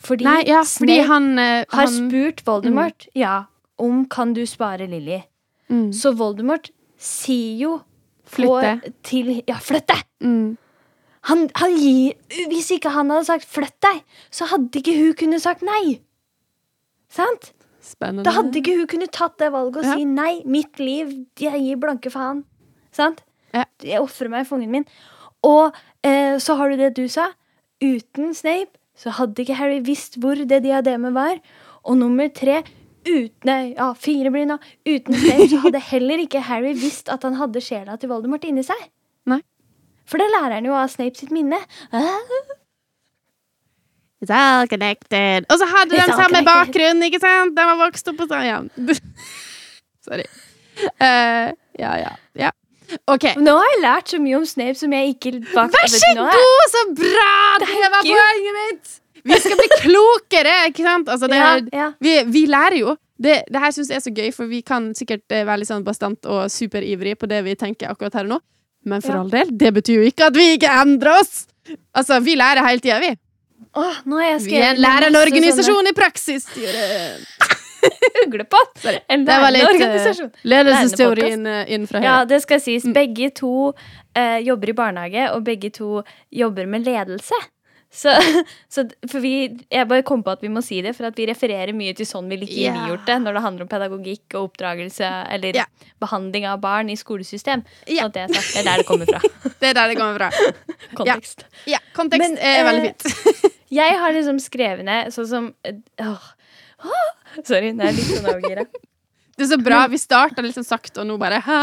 Fordi, Nei, ja, fordi Snape han, eh, har han spurt Voldemort ja, om kan du spare Lily. mm, Så Voldemort sier jo Flytte. til Ja, flytte! mm, Han, han gir Hvis ikke han hadde sagt 'flytt deg', så hadde ikke hun kunnet sagt nei. Sant? Spennende. Da hadde ikke hun kunnet tatt det valget og Ja. si 'nei, mitt liv, jeg gir blanke faen'. Sant? Ja. Jeg ofrer meg for ungen min. Og eh, så har du det du sa. Uten Snape så hadde ikke Harry visst hvor det diademet var. Og nummer tre uten, nei, ja, fire blir nå. Uten Snape så hadde heller ikke Harry visst at han hadde sjela til Voldemort inni seg. Nei. For det lærer han jo av Snape sitt minne. It's all connected. Og så hadde de samme bakgrunn, ikke sant? De har vokst opp på samme ja. [laughs] Sorry. Uh, ja, ja. ja. OK. Nå har jeg lært så mye om Snape som jeg ikke bak, Vær så nå er- god, så bra! Det var poenget mitt! Vi skal bli klokere, ikke sant? Altså, det Ja, er, ja. vi, vi lærer jo. Det, det her syns jeg er så gøy, for vi kan sikkert eh, være litt sånn bastant og superivrig på det vi tenker akkurat her og nå. Men for Ja. all del, det betyr jo ikke at vi ikke endrer oss! Altså, vi lærer hele tida, vi. Åh, Vi er en lærerorganisasjon i praksis. Jørgen. [laughs] Uglepott! En Det var litt eh, organisasjon. ledelsesteorien eh, innenfra Ja, her. det skal sies. Mm. Begge to eh, jobber i barnehage, og begge to jobber med ledelse. Så, [laughs] så for vi, Jeg bare kom på at vi må si det, for at vi refererer mye til sånn vi liker yeah. gjort det når det handler om pedagogikk og oppdragelse eller yeah. behandling av barn i skolesystem. Yeah. Så det er sagt, det er der det kommer fra. [laughs] Det er der det kommer fra. Kontekst. Ja, kontekst Men, er veldig eh, fint. Jeg har liksom skrevet ned sånn som åh, åh, [laughs] Sorry, nå er litt sånn avgira. [laughs] Det er så bra. Vi starta litt sånn sakte, og nå bare ha.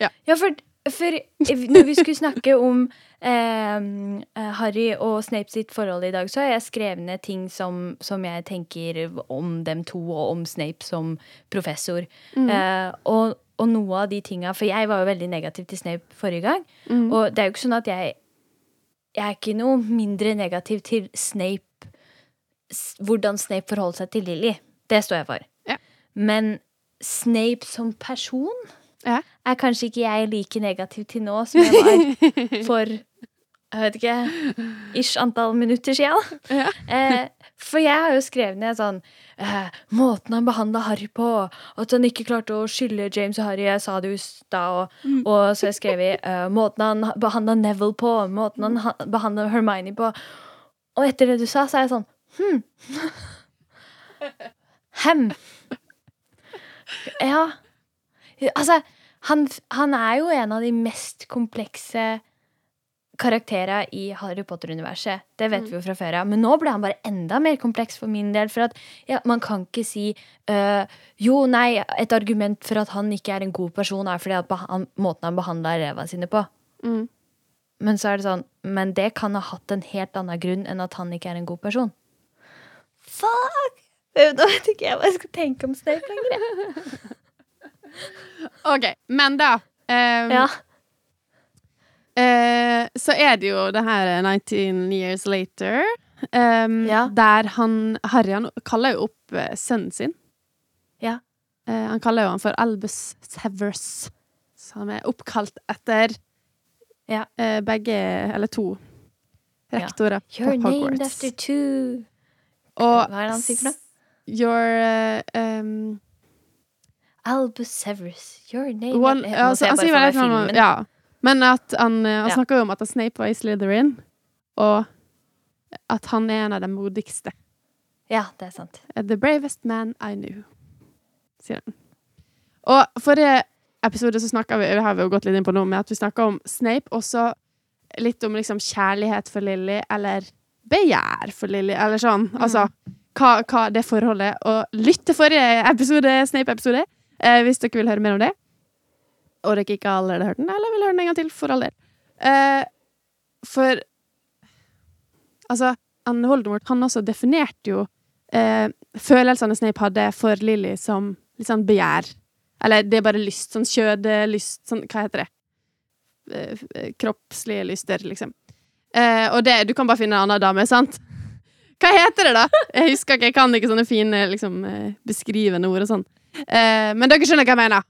Ja. Ja, for, for når vi skulle snakke om eh, eh, Harry og Snape sitt forhold i dag, så har jeg skrevet ned ting som, som jeg tenker om dem to, og om Snape som professor. Mm. Eh, og, og noe av de tinga For jeg var jo veldig negativ til Snape forrige gang. Mm. Og det er jo ikke sånn at jeg Jeg er ikke noe mindre negativ til Snape Hvordan Snape forholder seg til Lily. Det står jeg for. Ja. Men Snape som person Ja. er kanskje ikke jeg like negativ til nå som jeg var [laughs] for jeg vet ikke ish antall minutter siden. Ja. Eh, for jeg har jo skrevet ned sånn eh, Måten han behandla Harry på, at han ikke klarte å skylde James og Harry, jeg sa det jo da, og, og så har jeg skrevet eh, måten han behandla Neville på, måten han ha- behandla Hermione på. Og etter det du sa, så er jeg sånn Hm. Hem. Ja. Altså, han, han er jo en av de mest komplekse karakterer i Harry Potter-universet. Det vet vi jo fra før av. Men nå ble han bare enda mer kompleks for min del. For at ja, man kan ikke si øh, Jo, nei, et argument for at han ikke er en god person, er fordi at han, måten han behandla elevene sine på. Mm. Men så er det sånn Men det kan ha hatt en helt annen grunn enn at han ikke er en god person. Fuck! Nå vet ikke jeg hva jeg skal tenke om Snape lenger. [laughs] OK, men da um, Ja. uh, Så er det jo det her 19 years later, um, Ja. der han Harry han kaller jo opp eh, sønnen sin. Ja. Uh, han kaller jo han for Albus Severs, som er oppkalt etter Ja. uh, begge, eller to, rektorer You're på named Hogwarts. after two Og Hva er det han sier for noe? Your eh, ehm, Albus Severus. Your name one, Nå altså, jeg han sier vel meg et eller annet filmen. Ja. Men at han, eh, han Ja. snakker jo om at Snape var i Slytherin, og at han er en av de modigste. Ja, det er sant. The bravest man I knew, sier han. Og forrige episode så snakka vi, det har vi jo gått litt inn på nå, med at vi snakka om Snape, og så litt om liksom kjærlighet for Lily, eller begjær for Lily, eller sånn. Altså hva, hva det forholdet Og lytt til forrige episode, Snape-episode, eh, hvis dere vil høre mer om det. Og dere ikke allerede har hørt den, eller vil høre den en gang til, for all del. Eh, for Altså, han Voldemort, han også definerte jo eh, følelsene Snape hadde for Lily som litt sånn begjær. Eller det er bare lyst. Sånn kjødelyst. Sånn, hva heter det? Eh, eh, kroppslige lyster, liksom. Eh, og det Du kan bare finne en annen dame, sant? Hva heter det, da? Jeg husker ikke, jeg kan ikke sånne fine liksom, eh, beskrivende ord og sånn. Eh, men dere skjønner hva jeg mener.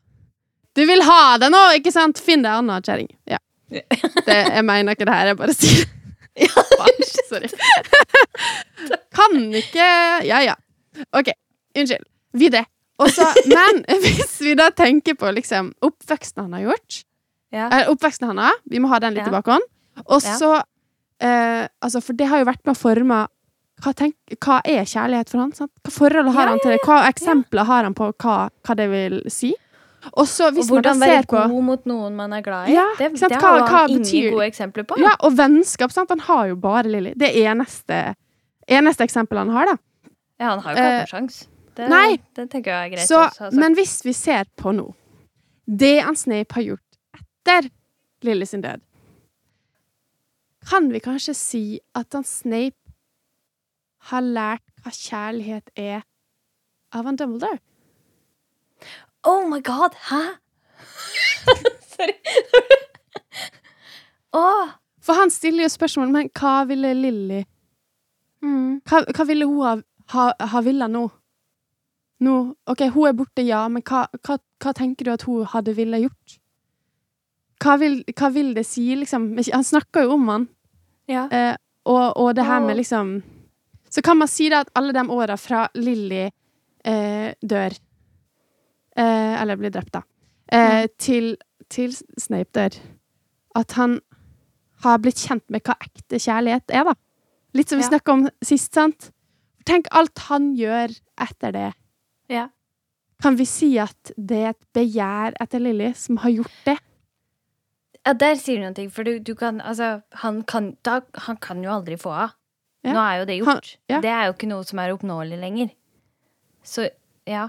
Du vil ha det nå, ikke sant? Finn deg anna kjerring. Ja. [laughs] Det, jeg mener ikke det her, jeg bare sier det. Sorry. [laughs] Kan ikke Ja, ja. OK. Unnskyld. Videre. Også, men [laughs] hvis vi da tenker på liksom oppveksten han har gjort Ja. eh, Oppveksten han har, vi må ha den litt i bakhånd. Og så eh, Altså, for det har jo vært med å forme hva, tenk, hva er kjærlighet for han? Sant? Hva forhold har Ja, han til det? Hva eksempler har han på hva, hva det vil si? Og så Og hvordan være god på mot noen man er glad i. Ja, det sant? det har hva han ingen gode eksempler på. Ja, og vennskap. Sant? Han har jo bare Lilly. Det eneste, eneste eksempelet han har, da. Ja, han har jo ikke Eh, hatt noen sjans. Det, nei. det tenker jeg er greit. Så, også, altså. men hvis vi ser på nå Det han Snape har gjort etter Lilly sin død, kan vi kanskje si at han Snape har lært hva kjærlighet er av han Dumbledore? Oh my god! Hæ? [laughs] Sorry. [laughs] oh. For han stiller jo spørsmål men hva ville Lilly Hva, hva ville hun ha, ha, ha villa nå? Nå, OK, hun er borte, ja, men hva, hva, hva tenker du at hun hadde ville gjort? Hva vil, hva vil det si, liksom? Han snakker jo om han, Ja. eh, og, og det her med liksom Så kan man si at alle de åra fra Lilly eh, dør eh, Eller blir drept, da. Eh, til, til Snape dør. At han har blitt kjent med hva ekte kjærlighet er, da. Litt som vi Ja. snakka om sist, sant? Tenk alt han gjør etter det. Ja. Kan vi si at det er et begjær etter Lilly som har gjort det? Ja, der sier du noe, for du, du kan Altså, han kan, da, han kan jo aldri få av. Nå er jo det Han- gjort. ja. Det er jo ikke noe som er oppnåelig lenger. Så ja.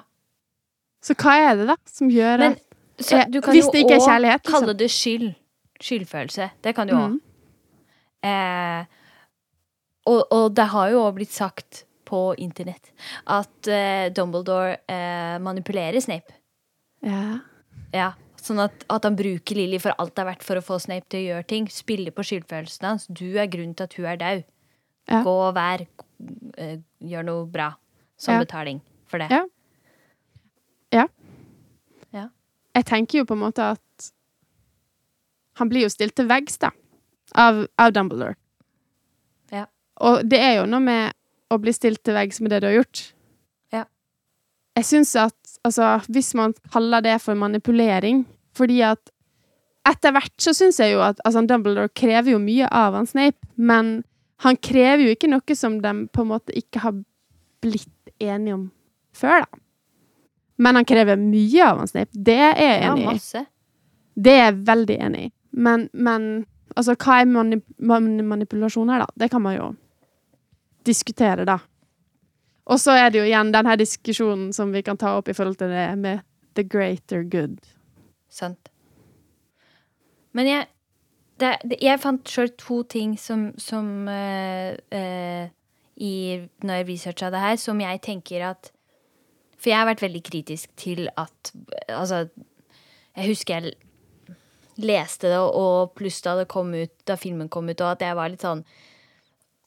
Så hva er det, da, som gjør Men at så, Eh, du kan jo er kjærlighet, liksom. kalle det skyld. Skyldfølelse. Det kan du òg. Mm. Eh, og, og det har jo òg blitt sagt på internett at eh, Dumbledore eh, manipulerer Snape. Ja. Ja, Sånn at, at han bruker Lily for alt det er verdt for å få Snape til å gjøre ting. Spiller på skyldfølelsen hans. Du er grunnen til at hun er dau. Ja. Gå og vær. eh, gjør noe bra. Som Ja. betaling for det. Ja. Ja. Ja. Jeg tenker jo på en måte at han blir jo stilt til veggs, da, av, av Dumbledore. Ja. Og det er jo noe med å bli stilt til veggs med det du har gjort. Ja. Jeg syns at altså, hvis man kaller det for manipulering Fordi at etter hvert så syns jeg jo at altså, Dumbledore krever jo mye av han Snape, men han krever jo ikke noe som de på en måte ikke har blitt enige om før, da. Men han krever mye av han Snape. Det er jeg enig i. masse. Det er jeg veldig enig i. Men, men altså, hva er mani manipulasjon her, da? Det kan man jo diskutere, da. Og så er det jo igjen denne diskusjonen som vi kan ta opp i forhold til det med the greater good. Sant. Men jeg det, det, Jeg fant sjøl to ting som, som uh, uh, i, Når jeg researcha det her, som jeg tenker at For jeg har vært veldig kritisk til at Altså, jeg husker jeg leste det, og pluss da det kom ut, da filmen kom ut, og at jeg var litt sånn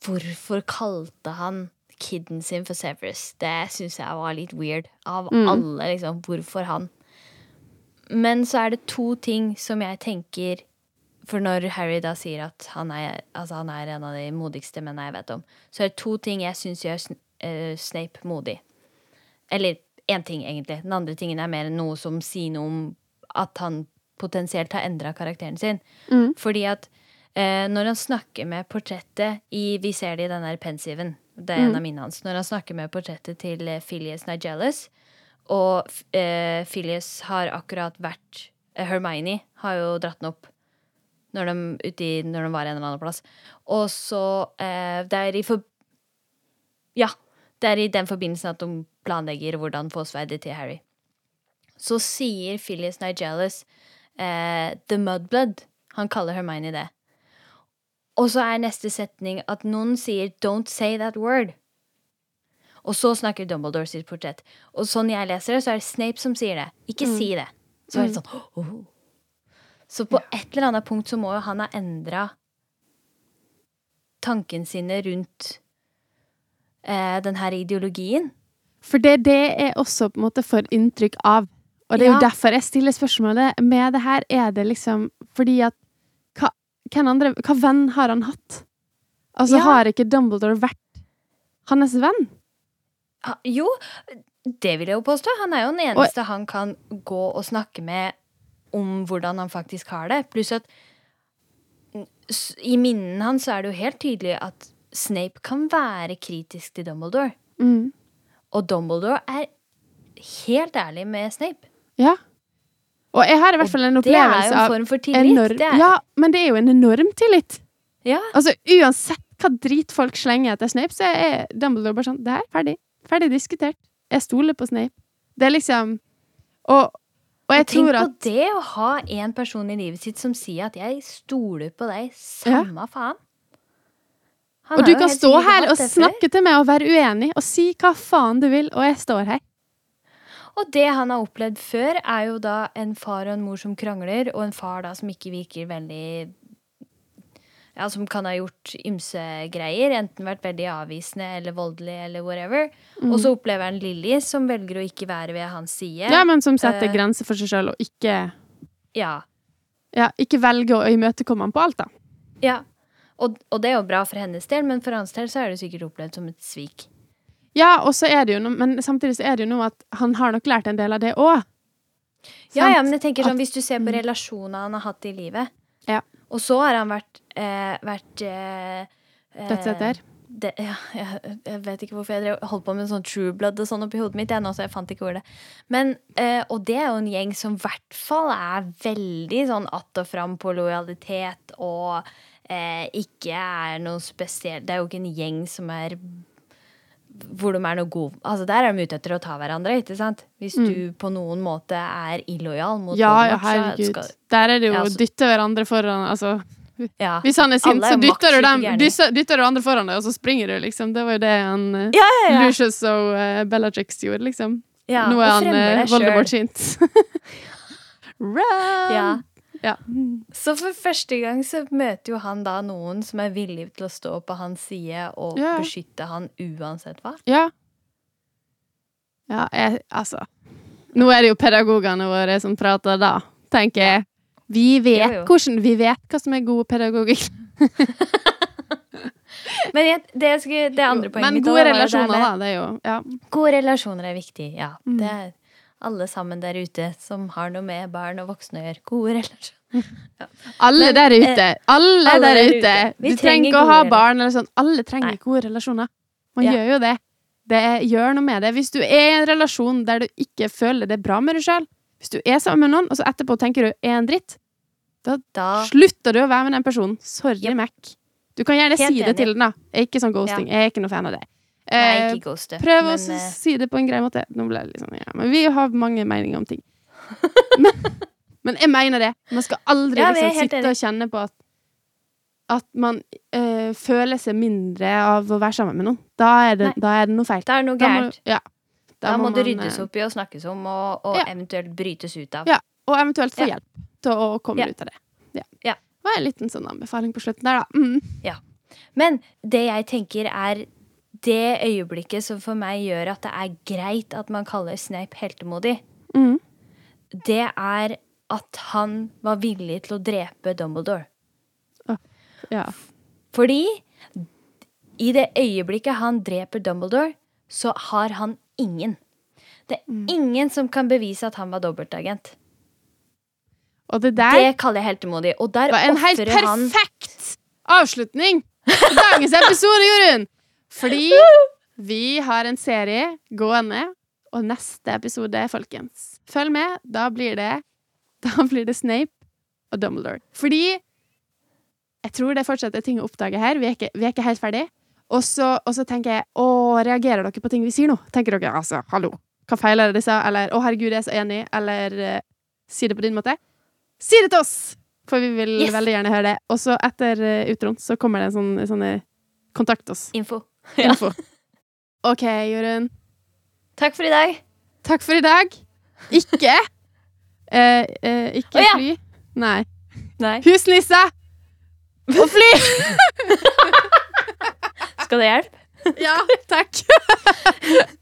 Hvorfor kalte han kiden sin for Severus? Det syns jeg var litt weird. Av alle, liksom. Hvorfor han? Men så er det to ting som jeg tenker For når Harry da sier at han er, altså han er en av de modigste mennene jeg vet om, så er det to ting jeg syns gjør Sn eh, Snape modig. Eller én ting, egentlig. Den andre tingen er mer noe som sier noe om at han potensielt har endra karakteren sin. Fordi at eh, når han snakker med portrettet i Vi ser det i den der pensiven. Det er en av mine hans. Når han snakker med portrettet til eh, Phileas Nigellus, og eh, Phileas har akkurat vært Hermione har jo dratt den opp når de, uti, når de var en eller annen plass. Og så eh, Det er i for... Ja. Det er i den forbindelsen at de planlegger hvordan få sverdet til Harry. Så sier Phyllis Nigellis eh, The Mudblood. Han kaller Hermione det. Og så er neste setning at noen sier 'don't say that word'. Og så snakker Dumbledore sitt portrett. Og sånn jeg leser det, så er det Snape som sier det. Ikke si det. Så er det sånn «Åh». [gasps] Så på et eller annet punkt så må jo han ha endra tankene sine rundt eh, den her ideologien. For det, det er også på en måte for inntrykk av. Og det er jo derfor jeg stiller spørsmålet med det her. Er det liksom fordi at hva, andre, hva venn har han hatt? Altså, Ja. har ikke Dumbledore vært hans venn? Ah, jo, det vil jeg jo påstå. Han er jo den eneste han kan gå og snakke med om hvordan han faktisk har det. Pluss at i minnen hans så er det jo helt tydelig at Snape kan være kritisk til Dumbledore. Mm. Og Dumbledore er helt ærlig med Snape. Ja. Og jeg har i hvert fall en opplevelse Det er jo en form for tillit. enorm Ja, men det er jo en enorm tillit. ja. Altså, uansett hva drit folk slenger etter Snape, så er Dumbledore bare sånn Det her er ferdig. Ferdig diskutert. Jeg stoler på Snape. Det er liksom Og, og jeg Og tenk tror på det å ha en person i livet sitt som sier at 'jeg stoler på deg', samme faen. Han Og du kan stå her og snakke til meg og være uenig og si hva faen du vil, og jeg står her. Og det han har opplevd før, er jo da en far og en mor som krangler, og en far da som ikke virker veldig ja, som kan ha gjort ymse greier. Enten vært veldig avvisende eller voldelig eller whatever. Mm. Og så opplever han Lilly, som velger å ikke være ved hans side. Ja, men som setter uh, grenser for seg sjøl, og ikke, Ja. ja, ikke velger å imøtekomme han på alt, da. ja. Og, og det er jo bra for hennes del, men for hans del så er det sikkert opplevd som et svik. Ja, og så er det jo noe, men samtidig så er det jo noe at han har nok lært en del av det òg. Ja, ja, men jeg tenker sånn, hvis du ser på relasjonene han har hatt i livet, Ja. Og så har han vært, eh, vært eh, eh, det, ja, jeg, jeg vet ikke hvorfor jeg drev, holdt på med sånn true blood og sånn oppi hodet mitt, jeg nå, så jeg fant ikke ordet. Men, eh, og det er jo en gjeng som i hvert fall er veldig sånn att og fram på lojalitet og eh, ikke er noe spesielt Det er jo ikke en gjeng som er hvor de er noe god Altså Der er de ute etter å ta hverandre, ikke sant? Hvis du på noen måte er illojal mot ja, Ja, ja, herregud. skal- Der er det jo å dytte hverandre foran Altså, ja. hvis han er sint, er så dytter du, dem, dytter, dytter du andre foran deg, og så springer du, liksom. Det var jo det han uh, Ja. Lucius og uh, Bellatrix gjorde, liksom. Nå er han uh, Voldemort sint. [laughs] [laughs] Run! Ja. Ja. Så for første gang så møter jo han da noen som er villig til å stå på hans side og Ja. beskytte han uansett hva. Ja. Ja, jeg, altså Nå er det jo pedagogene våre som prater da, tenker jeg. Vi vet Jo, jo. hvordan Vi vet hva som er god pedagogikk. [laughs] Men jeg, det, skulle, det andre poenget Men mitt gode var jo relasjoner, da. Det er jo Ja. Gode relasjoner er viktig, ja. Mm. Det alle sammen der ute som har noe med barn og voksne å gjøre. Gode relasjoner. [laughs] Alle Men, der ute. Alle, alle der ute. ute. Du trenger ikke å ha barn eller sånn. Alle trenger Nei. gode relasjoner. Man Ja. gjør jo det. Det gjør noe med det. Hvis du er i en relasjon der du ikke føler det er bra med deg sjøl, hvis du er sammen med noen, og så etterpå tenker du er en dritt, Da slutter du å være med den personen. Sorry, yep. Mac. Du kan gjerne Helt si det enig. til den, da. Jeg er ikke sånn ghosting. Jeg er ikke noe fan av det. Nei, Eh, ikke ghoste. Prøv men, å eh, si det på en grei måte. Nå ble det litt sånn, ja. Men vi har mange meninger om ting. [laughs] men, men jeg mener det. Man skal aldri Ja, liksom, sitte enig. og kjenne på at at man eh, føler seg mindre av å være sammen med noen. Da er det, da er det noe feil. Da er det noe Da må, ja. Da, må, det man, ryddes eh, opp i og snakkes om, og, og Ja. eventuelt brytes ut av. Ja. Og eventuelt få Ja. hjelp til å komme Ja. ut av det. Ja. Ja. Det var en liten sånn anbefaling på slutten der, da. Mm. Men det jeg tenker er det øyeblikket som for meg gjør at det er greit at man kaller Snape heltemodig, Mm. det er at han var villig til å drepe Dumbledore. Ja. Fordi i det øyeblikket han dreper Dumbledore, så har han ingen. Det er Mm. ingen som kan bevise at han var dobbeltagent. Og det der Det kaller jeg heltemodig. Og der var en helt perfekt han avslutning på dagens episode, Jorunn! Fordi vi har en serie gående, og neste episode, folkens Følg med. Da blir det [laughs] Da blir det Snape og Dumbledore. Fordi jeg tror det fortsatt er ting å oppdage her. Vi er ikke, vi er ikke helt ferdig. Og så, og så tenker jeg Å, reagerer dere på ting vi sier nå? Tenker dere altså, hallo, hva feiler disse? Eller å, herregud, jeg er så enig? Eller eh, si det på din måte? Si det til oss! For vi vil Yes. veldig gjerne høre det. Og så etter uh, utroen så kommer det en sånn sånne Kontakt oss. info. Ja. Info. OK, Jorunn. Takk for i dag. Takk for i dag. Ikke [laughs] eh, eh, Ikke oh, ja. fly. Nei. Nei. Husnisse! Og fly! [laughs] Skal det hjelpe? Ja, takk.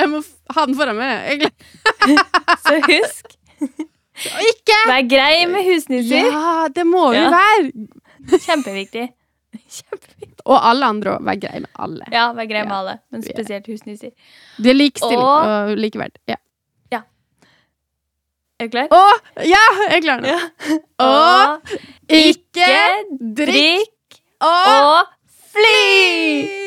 Jeg må ha den foran meg, egentlig. [laughs] Så husk, ikke vær grei med husnisser. Ja, det må vi Ja. være. Kjempeviktig. Kjempeviktig. Og alle andre òg. Vær grei med alle. Ja, vær grei med Ja. alle, men spesielt husnisser. Det er likestilling Og- og likeverd. Ja. Er du klar? Å! Ja, jeg er klar nå. Ja. Og ikke drikk drikk og og fly!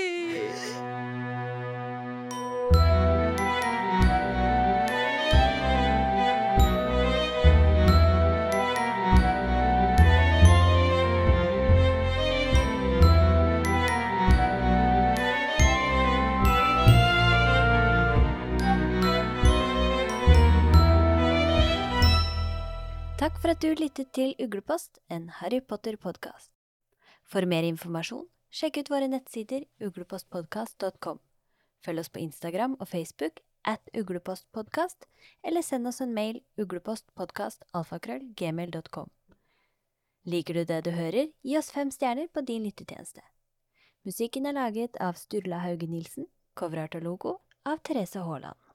Takk for at du lyttet til Uglepost, en Harry Potter-podkast. For mer informasjon, sjekk ut våre nettsider uglepostpodkast.com. Følg oss på Instagram og Facebook at uglepostpodkast, eller send oss en mail uglepostpodkastalfakrøllgmail.com. Liker du det du hører, gi oss fem stjerner på din lyttetjeneste. Musikken er laget av Sturla Hauge Nilsen, coverart og logo av Therese Haaland.